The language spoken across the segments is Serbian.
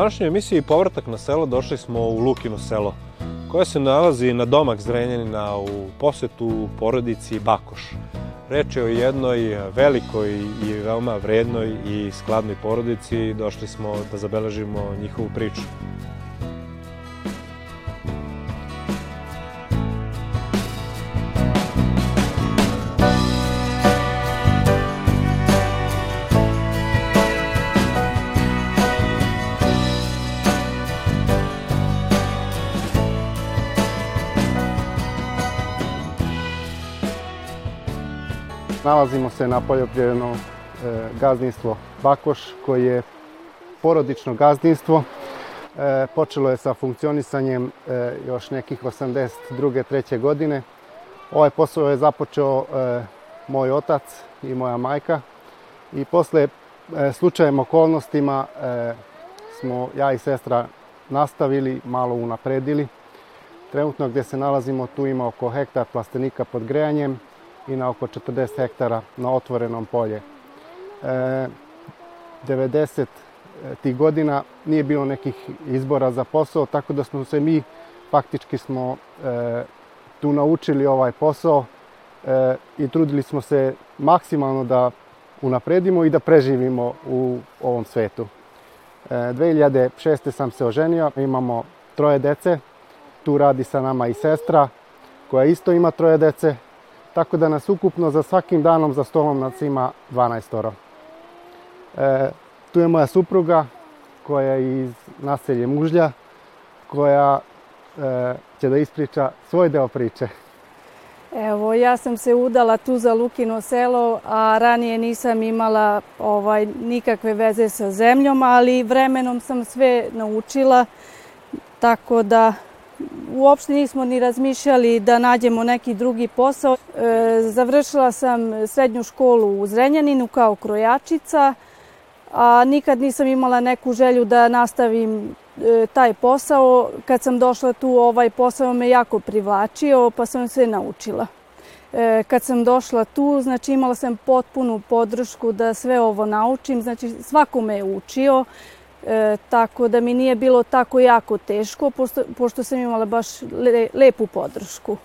današnjoj emisiji Povratak na selo došli smo u Lukino selo, koje se nalazi na domak Zrenjanina u posetu porodici Bakoš. Reč je o jednoj velikoj i veoma vrednoj i skladnoj porodici. Došli smo da zabeležimo njihovu priču. Nalazimo se na poljoprivrednom e, gazdinstvo Bakoš koji je porodično gazdinstvo. E, počelo je sa funkcionisanjem e, još nekih 82. 3. godine. Ovaj posao je započeo moj otac i moja majka i posle slučajem okolnostima smo ja i sestra nastavili, malo unapredili. Trenutno gde se nalazimo tu ima oko hektar plastenika pod grejanjem, i na oko 40 hektara na otvorenom polje. E, 90 tih godina nije bilo nekih izbora za posao, tako da smo se mi faktički smo e, tu naučili ovaj posao e, i trudili smo se maksimalno da unapredimo i da preživimo u ovom svetu. E, 2006. sam se oženio, imamo troje dece, tu radi sa nama i sestra koja isto ima troje dece, tako da nas ukupno za svakim danom za stolom nas ima 12 oro. E, tu je moja supruga koja je iz naselje Mužlja, koja e, će da ispriča svoj deo priče. Evo, ja sam se udala tu za Lukino selo, a ranije nisam imala ovaj, nikakve veze sa zemljom, ali vremenom sam sve naučila, tako da uopšte nismo ni razmišljali da nađemo neki drugi posao. E, završila sam srednju školu u Zrenjaninu kao krojačica, a nikad nisam imala neku želju da nastavim e, taj posao. Kad sam došla tu, ovaj posao me jako privlačio, pa sam se naučila. E, kad sam došla tu, znači imala sam potpunu podršku da sve ovo naučim, znači svako me je učio, E, tako da mi nije bilo tako jako teško, pošto, pošto sam imala baš le, lepu podršku.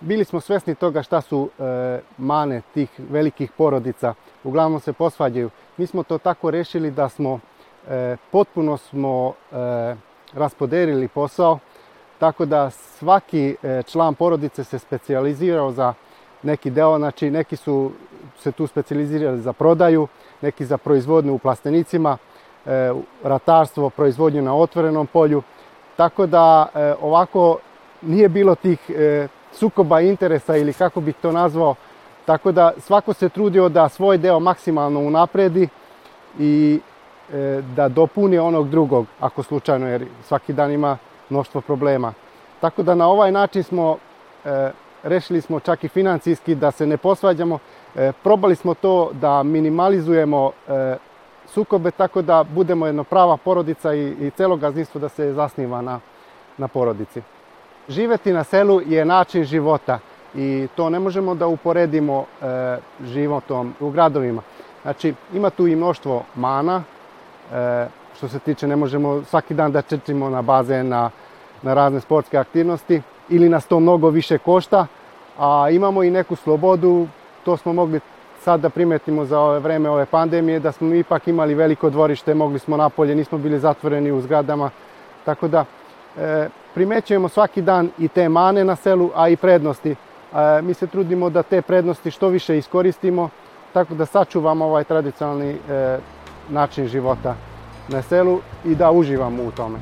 Bili smo svesni toga šta su e, mane tih velikih porodica. Uglavnom se posvađaju. Mi smo to tako rešili da smo e, potpuno smo e, raspoderili posao, tako da svaki e, član porodice se specijalizirao za neki deo, znači neki su se tu specijalizirali za prodaju, neki za proizvodnju u plastenicima, e, ratarstvo, proizvodnju na otvorenom polju. Tako da e, ovako nije bilo tih e, sukoba interesa ili kako bih to nazvao. Tako da svako se trudio da svoj deo maksimalno unapredi i da dopuni onog drugog, ako slučajno, jer svaki dan ima mnoštvo problema. Tako da na ovaj način smo, rešili smo čak i financijski da se ne posvađamo, E, probali smo to da minimalizujemo e, sukobe tako da budemo jedna prava porodica i, i celo gazdinstvo da se zasniva na, na porodici. Živeti na selu je način života i to ne možemo da uporedimo e, životom u gradovima. Znači, ima tu i mnoštvo mana, e, što se tiče ne možemo svaki dan da čečimo na baze, na, na razne sportske aktivnosti ili nas to mnogo više košta, a imamo i neku slobodu to smo mogli sad da primetimo za ove vreme ove pandemije, da smo ipak imali veliko dvorište, mogli smo napolje, nismo bili zatvoreni u zgradama, tako da e, primećujemo svaki dan i te mane na selu, a i prednosti. E, mi se trudimo da te prednosti što više iskoristimo, tako da sačuvamo ovaj tradicionalni e, način života na selu i da uživamo u tome.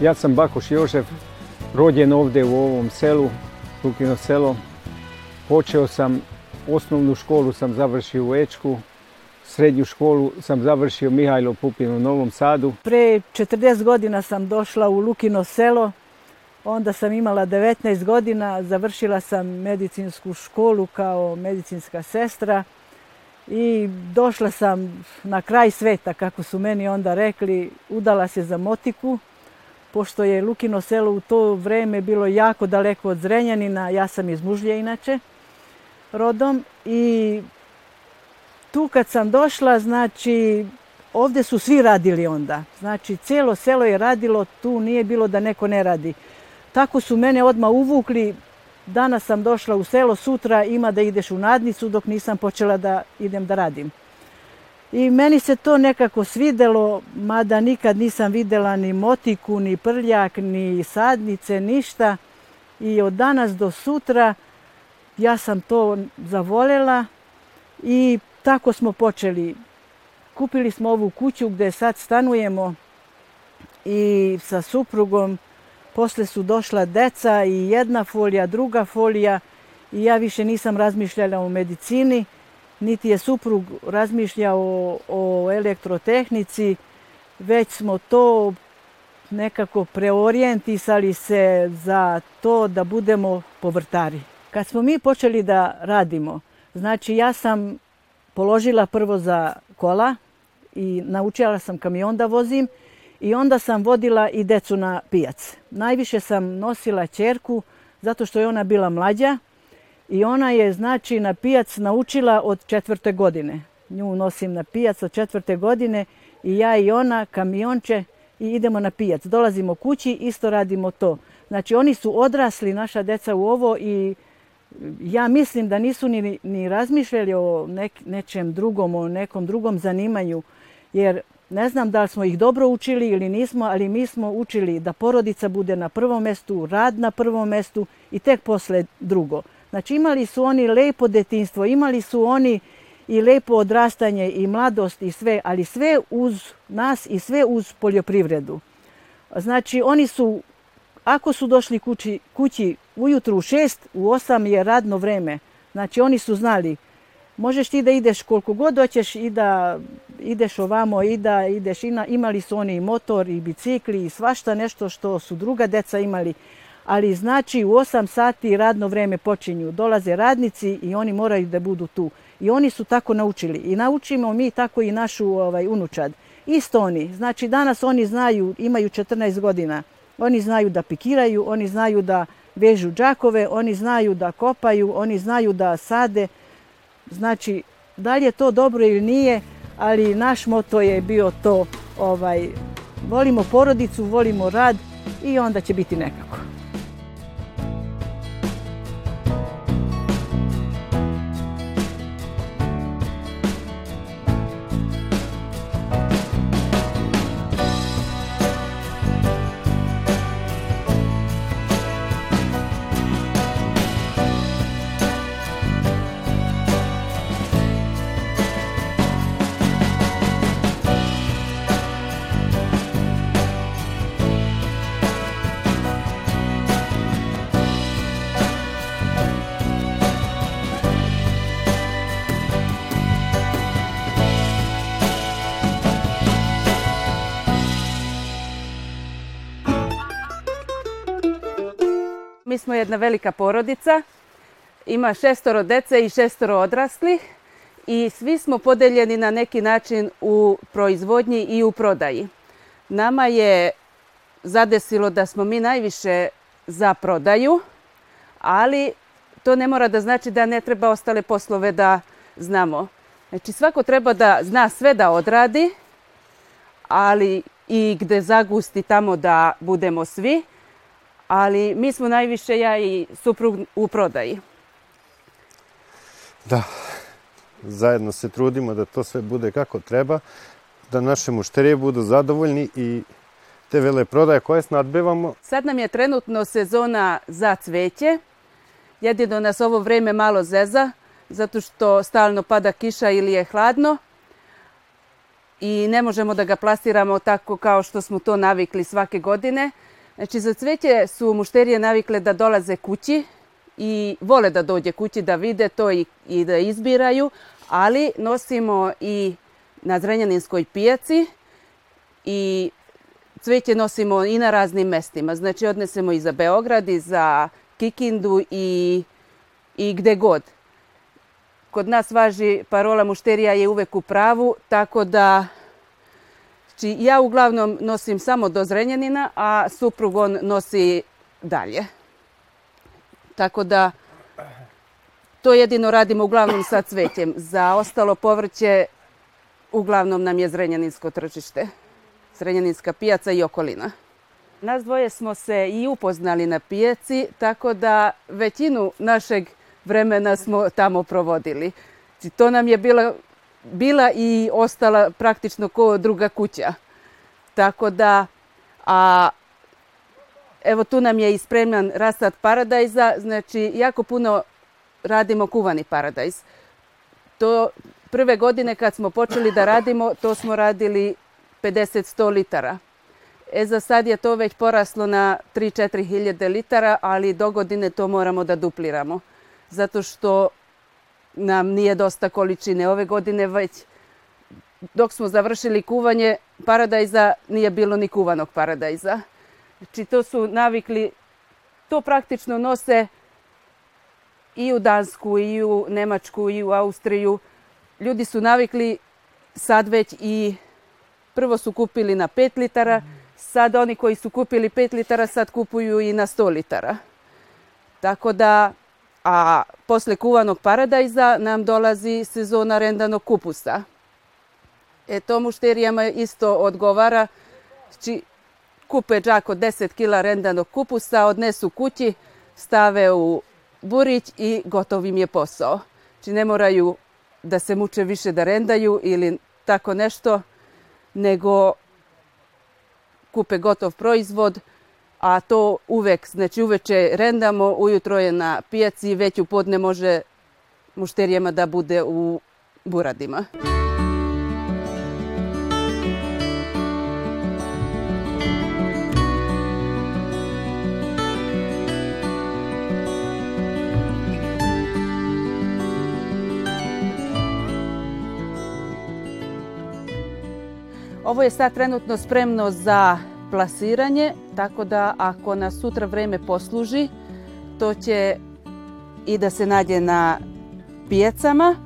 Ja sam Bakoš Jožef, rođen ovde u ovom selu, Lukino selo. Počeo sam, osnovnu školu sam završio u Ečku, srednju školu sam završio Mihajlo Pupin u Novom Sadu. Pre 40 godina sam došla u Lukino selo, onda sam imala 19 godina, završila sam medicinsku školu kao medicinska sestra i došla sam na kraj sveta, kako su meni onda rekli, udala se za motiku pošto je Lukino selo u to vreme bilo jako daleko od Zrenjanina, ja sam iz Mužlje inače, rodom, i tu kad sam došla, znači, ovde su svi radili onda. Znači, celo selo je radilo, tu nije bilo da neko ne radi. Tako su mene odma uvukli, danas sam došla u selo, sutra ima da ideš u nadnicu dok nisam počela da idem da radim. I meni se to nekako svidelo, mada nikad nisam videla ni motiku, ni prljak, ni sadnice, ništa. I od danas do sutra ja sam to zavolela i tako smo počeli. Kupili smo ovu kuću gde sad stanujemo i sa suprugom. Posle su došla deca i jedna folija, druga folija i ja više nisam razmišljala o medicini niti je suprug razmišljao o, o elektrotehnici, već smo to nekako preorijentisali se za to da budemo povrtari. Kad smo mi počeli da radimo, znači ja sam položila prvo za kola i naučila sam kamion da vozim i onda sam vodila i decu na pijac. Najviše sam nosila čerku zato što je ona bila mlađa, I ona je znači na pijac naučila od četvrte godine. Nju nosim na pijac od četvrte godine i ja i ona kamionče i idemo na pijac. Dolazimo kući, isto radimo to. Znači oni su odrasli, naša deca u ovo i mm, ja mislim da nisu ni, ni razmišljali o nek, nečem drugom, o nekom drugom zanimanju. Jer ne znam da li smo ih dobro učili ili nismo, ali mi smo učili da porodica bude na prvom mestu, rad na prvom mestu i tek posle drugo. Znači imali su oni lepo detinstvo, imali su oni i lepo odrastanje i mladost i sve, ali sve uz nas i sve uz poljoprivredu. Znači oni su, ako su došli kući, kući ujutru u šest, u osam je radno vreme. Znači oni su znali, možeš ti da ideš koliko god hoćeš i da ideš ovamo i da ideš. Ina, Imali su oni i motor i bicikli i svašta nešto što su druga deca imali ali znači u 8 sati radno vreme počinju. Dolaze radnici i oni moraju da budu tu. I oni su tako naučili. I naučimo mi tako i našu ovaj, unučad. Isto oni. Znači danas oni znaju, imaju 14 godina. Oni znaju da pikiraju, oni znaju da vežu džakove, oni znaju da kopaju, oni znaju da sade. Znači, da li je to dobro ili nije, ali naš moto je bio to, ovaj, volimo porodicu, volimo rad i onda će biti nekako. Mi smo jedna velika porodica, ima šestoro dece i šestoro odraslih i svi smo podeljeni na neki način u proizvodnji i u prodaji. Nama je zadesilo da smo mi najviše za prodaju, ali to ne mora da znači da ne treba ostale poslove da znamo. Znači svako treba da zna sve da odradi, ali i gde zagusti tamo da budemo svi, ali mi smo najviše ja i suprug u prodaji. Da, zajedno se trudimo da to sve bude kako treba, da naše mušterije budu zadovoljni i te vele prodaje koje snadbevamo. Sad nam je trenutno sezona za cveće. Jedino nas ovo vreme malo zeza, zato što stalno pada kiša ili je hladno i ne možemo da ga plasiramo tako kao što smo to navikli svake godine. Znači, za cveće su mušterije navikle da dolaze kući i vole da dođe kući da vide to i, i da izbiraju, ali nosimo i na Zrenjaninskoj pijaci i cveće nosimo i na raznim mestima. Znači, odnesemo i za Beograd i za Kikindu i, i gde god. Kod nas važi parola mušterija je uvek u pravu, tako da Znači, ja uglavnom nosim samo do Zrenjanina, a suprug on nosi dalje. Tako da, to jedino radimo uglavnom sa cvećem. Za ostalo povrće uglavnom nam je Zrenjaninsko tržište, Zrenjaninska pijaca i okolina. Nas dvoje smo se i upoznali na pijaci, tako da većinu našeg vremena smo tamo provodili. Znači, to nam je bilo bila i ostala praktično ko druga kuća. Tako da, a evo tu nam je ispremljan rastad paradajza, znači jako puno radimo kuvani paradajz. To prve godine kad smo počeli da radimo, to smo radili 50-100 litara. E za sad je to već poraslo na 3-4 hiljade litara, ali do godine to moramo da dupliramo. Zato što nam nije dosta količine. Ove godine već dok smo završili kuvanje paradajza nije bilo ni kuvanog paradajza. Znači to su navikli, to praktično nose i u Dansku, i u Nemačku, i u Austriju. Ljudi su navikli sad već i prvo su kupili na 5 litara, sad oni koji su kupili 5 litara sad kupuju i na 100 litara. Tako da a posle kuvanog paradajza nam dolazi sezona rendanog kupusa. E to mušterijama isto odgovara, či znači, kupe od 10 kila rendanog kupusa, odnesu kući, stave u burić i gotov im je posao. Či znači, ne moraju da se muče više da rendaju ili tako nešto, nego kupe gotov proizvod, a to uvek, znači uveče rendamo, ujutro je na pijaci, već u podne može mušterijama da bude u buradima. Ovo je sad trenutno spremno za plasiranje tako da ako nas sutra vreme posluži, to će i da se nađe na pijacama.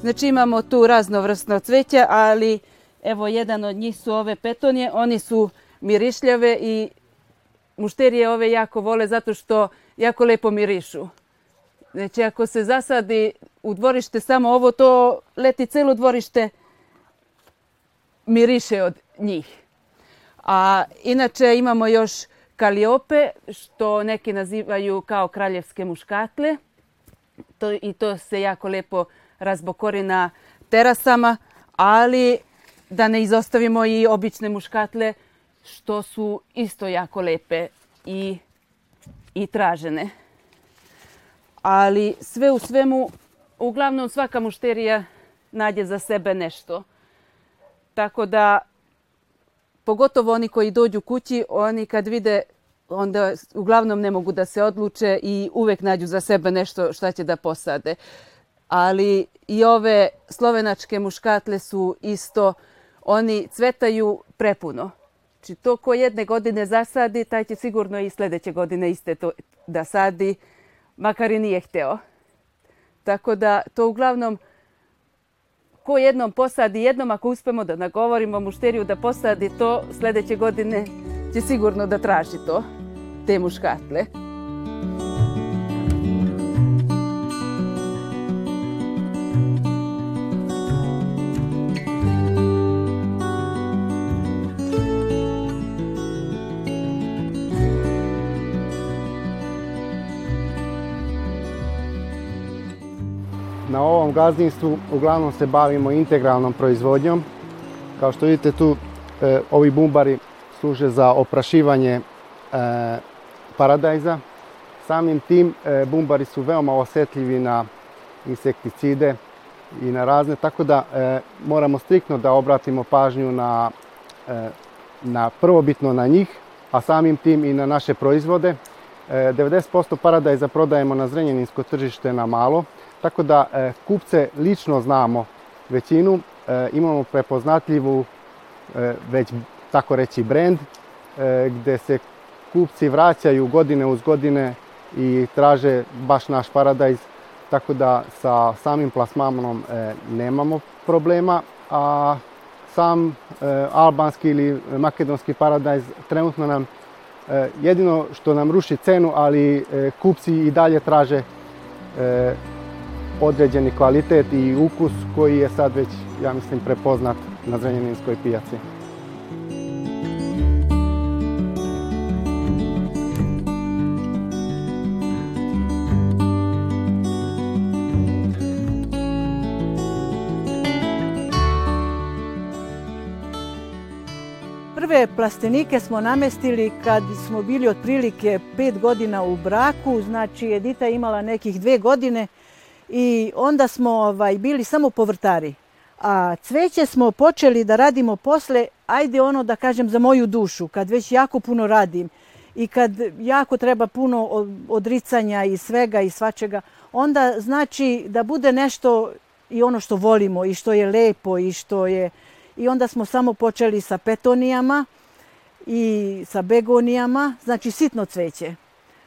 Znači imamo tu raznovrsno cveće, ali evo jedan od njih su ove petonije, oni su mirišljave i mušterije ove jako vole zato što jako lepo mirišu. Znači ako se zasadi u dvorište samo ovo, to leti celo dvorište miriše od njih. A inače imamo još kaliope, što neki nazivaju kao kraljevske muškatle. To, I to se jako lepo razbokori na terasama, ali da ne izostavimo i obične muškatle, što su isto jako lepe i, i tražene. Ali sve u svemu, uglavnom svaka mušterija nađe za sebe nešto. Tako da pogotovo oni koji dođu kući, oni kad vide onda uglavnom ne mogu da se odluče i uvek nađu za sebe nešto šta će da posade. Ali i ove slovenačke muškatle su isto, oni cvetaju prepuno. Znači to ko jedne godine zasadi, taj će sigurno i sledeće godine iste to da sadi, makar i nije hteo. Tako da to uglavnom ko jednom posadi jednom, ako uspemo da nagovorimo mušteriju da posadi to, sledeće godine će sigurno da traži to, te muškatle. gazdinstvu uglavnom se bavimo integralnom proizvodnjom. Kao što vidite tu, e, ovi bumbari služe za oprašivanje e, paradajza. Samim tim e, bumbari su veoma osjetljivi na insekticide i na razne, tako da e, moramo striktno da obratimo pažnju na, e, na prvobitno na njih, a samim tim i na naše proizvode. 90% e, paradajza prodajemo na zrenjaninsko tržište na malo, Tako da e, kupce lično znamo većinu, e, imamo prepoznatljivu e, već tako reći brand gde se kupci vraćaju godine uz godine i traže baš naš paradajz tako da sa samim plasmanom nemamo problema, a sam albanski ili makedonski paradajz trenutno nam jedino što nam ruši cenu, ali kupci i dalje traže određeni kvalitet i ukus koji je sad već, ja mislim, prepoznat na Zrenjaninskoj pijaci. prve plastenike smo namestili kad smo bili otprilike pet godina u braku, znači Edita imala nekih dve godine, i onda smo ovaj, bili samo povrtari. A cveće smo počeli da radimo posle, ajde ono da kažem za moju dušu, kad već jako puno radim i kad jako treba puno odricanja i svega i svačega, onda znači da bude nešto i ono što volimo i što je lepo i što je... I onda smo samo počeli sa petonijama i sa begonijama, znači sitno cveće.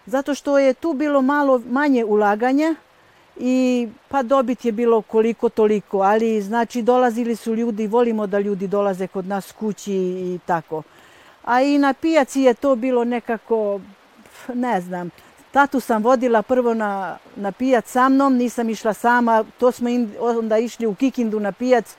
Zato što je tu bilo malo manje ulaganja, i pa dobit je bilo koliko toliko, ali znači dolazili su ljudi, volimo da ljudi dolaze kod nas kući i tako. A i na pijaci je to bilo nekako, ne znam, tatu sam vodila prvo na, na pijac sa mnom, nisam išla sama, to smo in, onda išli u Kikindu na pijac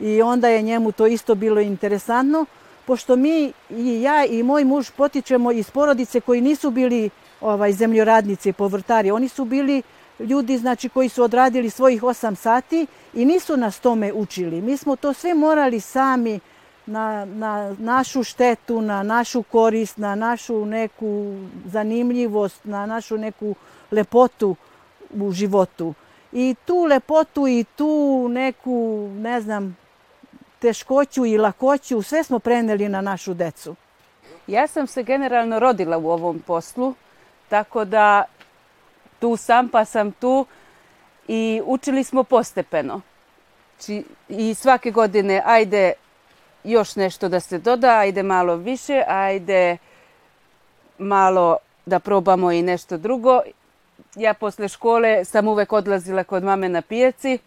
i onda je njemu to isto bilo interesantno, pošto mi i ja i moj muž potičemo iz porodice koji nisu bili ovaj zemljoradnici, povrtari, oni su bili ljudi znači, koji su odradili svojih 8 sati i nisu nas tome učili. Mi smo to sve morali sami na, na našu štetu, na našu korist, na našu neku zanimljivost, na našu neku lepotu u životu. I tu lepotu i tu neku, ne znam, teškoću i lakoću, sve smo preneli na našu decu. Ja sam se generalno rodila u ovom poslu, tako da tu sam, pa sam tu i učili smo postepeno. Či, I svake godine, ajde još nešto da se doda, ajde malo više, ajde malo da probamo i nešto drugo. Ja posle škole sam uvek odlazila kod mame na pijaci,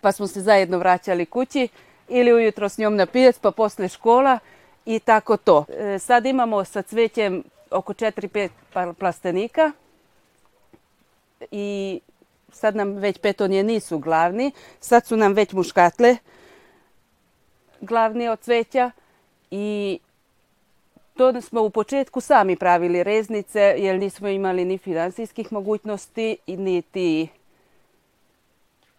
pa smo se zajedno vraćali kući ili ujutro s njom na pijac, pa posle škola i tako to. E, sad imamo sa cvećem oko 4-5 plastenika i sad nam već petonje nisu glavni, sad su nam već muškatle glavni od cveća i to smo u početku sami pravili reznice jer nismo imali ni finansijskih mogućnosti ni niti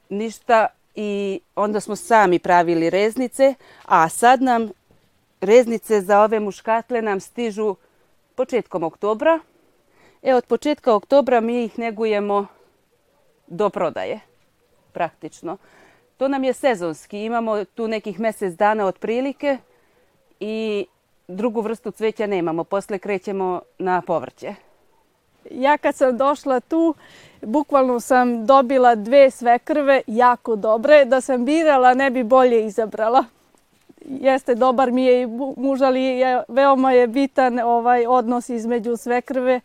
ništa i onda smo sami pravili reznice, a sad nam reznice za ove muškatle nam stižu početkom oktobra, E, od početka oktobra mi ih negujemo do prodaje, praktično. To nam je sezonski, imamo tu nekih mjesec dana otprilike i drugu vrstu cveća nemamo, posle krećemo na povrće. Ja kad sam došla tu, bukvalno sam dobila dve svekrve, jako dobre. Da sam birala, ne bi bolje izabrala. Jeste dobar mi je i muž, ali je, veoma je bitan ovaj odnos između svekrve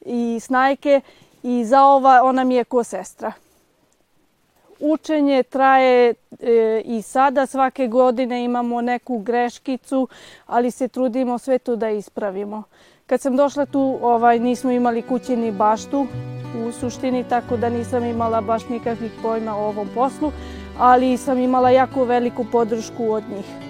i snajke i za ova ona mi je ko sestra. Učenje traje e, i sada, svake godine imamo neku greškicu, ali se trudimo sve to da ispravimo. Kad sam došla tu ovaj, nismo imali kući ni baštu u suštini, tako da nisam imala baš nikakvih pojma o ovom poslu, ali sam imala jako veliku podršku od njih.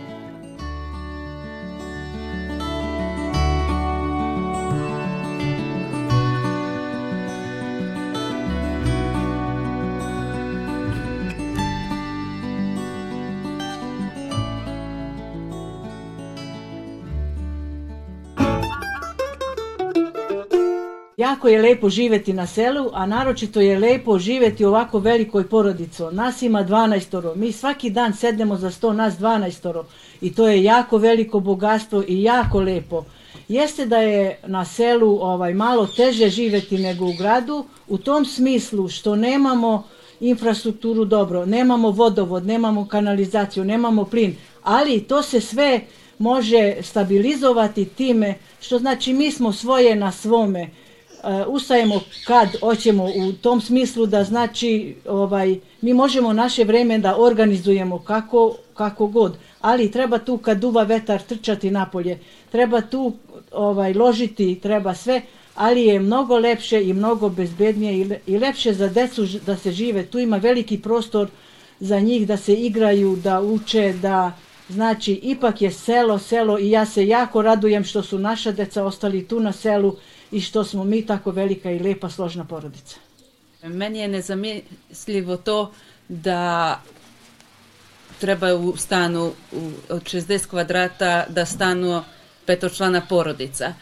Jako je lepo živeti na selu, a naročito je lepo živeti ovako velikoj porodicu. Nas ima 12-oro, mi svaki dan sednemo za sto, nas 12-oro i to je jako veliko bogatstvo i jako lepo. Jeste da je na selu ovaj malo teže živeti nego u gradu, u tom smislu što nemamo infrastrukturu dobro, nemamo vodovod, nemamo kanalizaciju, nemamo plin, ali to se sve može stabilizovati time što znači mi smo svoje na svome Uh, ustajemo kad hoćemo u tom smislu da znači ovaj, mi možemo naše vreme da organizujemo kako, kako god, ali treba tu kad duva vetar trčati napolje, treba tu ovaj, ložiti, treba sve, ali je mnogo lepše i mnogo bezbednije i, le, i lepše za decu da se žive. Tu ima veliki prostor za njih da se igraju, da uče, da znači ipak je selo, selo i ja se jako radujem što su naša deca ostali tu na selu i što smo mi tako velika i lepa složna porodica. Meni je nezamislivo to da treba u stanu od 60 kvadrata da stanu petočlana porodica.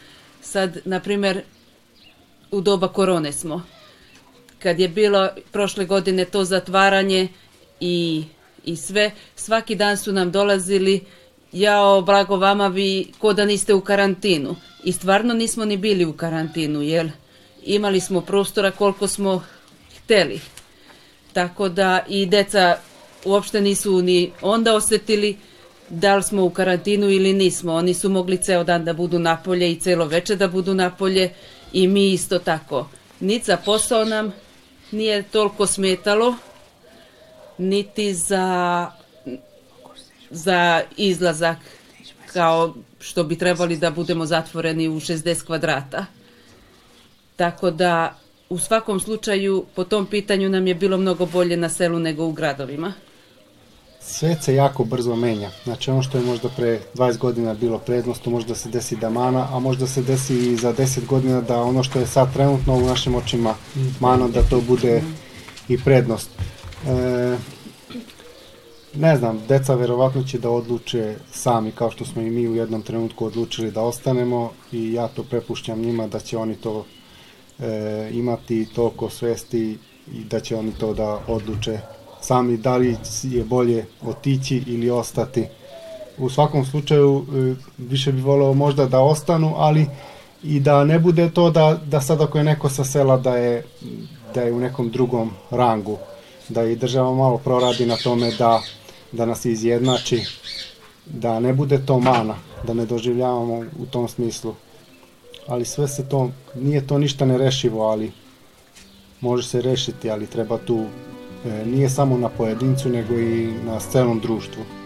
Sad, na primer, u doba korone smo. Kad je bilo prošle godine to zatvaranje i, i sve, svaki dan su nam dolazili Jao, blago vama vi, ko da niste u karantinu. I stvarno nismo ni bili u karantinu, jel? Imali smo prostora koliko smo hteli. Tako da i deca uopšte nisu ni onda osetili da li smo u karantinu ili nismo. Oni su mogli ceo dan da budu napolje i celo veče da budu napolje i mi isto tako. Niti za posao nam nije toliko smetalo, niti za za izlazak kao što bi trebali da budemo zatvoreni u 60 kvadrata. Tako da u svakom slučaju po tom pitanju nam je bilo mnogo bolje na selu nego u gradovima. Svet se jako brzo menja. Znači ono što je možda pre 20 godina bilo prednost, to možda se desi da mana, a možda se desi i za 10 godina da ono što je sad trenutno u našim očima mhm. mana, da to bude i prednost. E, ne znam, deca verovatno će da odluče sami, kao što smo i mi u jednom trenutku odlučili da ostanemo i ja to prepušćam njima da će oni to e, imati toliko svesti i da će oni to da odluče sami da li je bolje otići ili ostati. U svakom slučaju e, više bi voleo možda da ostanu, ali i da ne bude to da, da sad ako je neko sa sela da je, da je u nekom drugom rangu, da i država malo proradi na tome da da nas izjednači, da ne bude to mana, da ne doživljavamo u tom smislu. Ali sve se to, nije to ništa nerešivo, ali može se rešiti, ali treba tu, e, nije samo na pojedincu, nego i na celom društvu.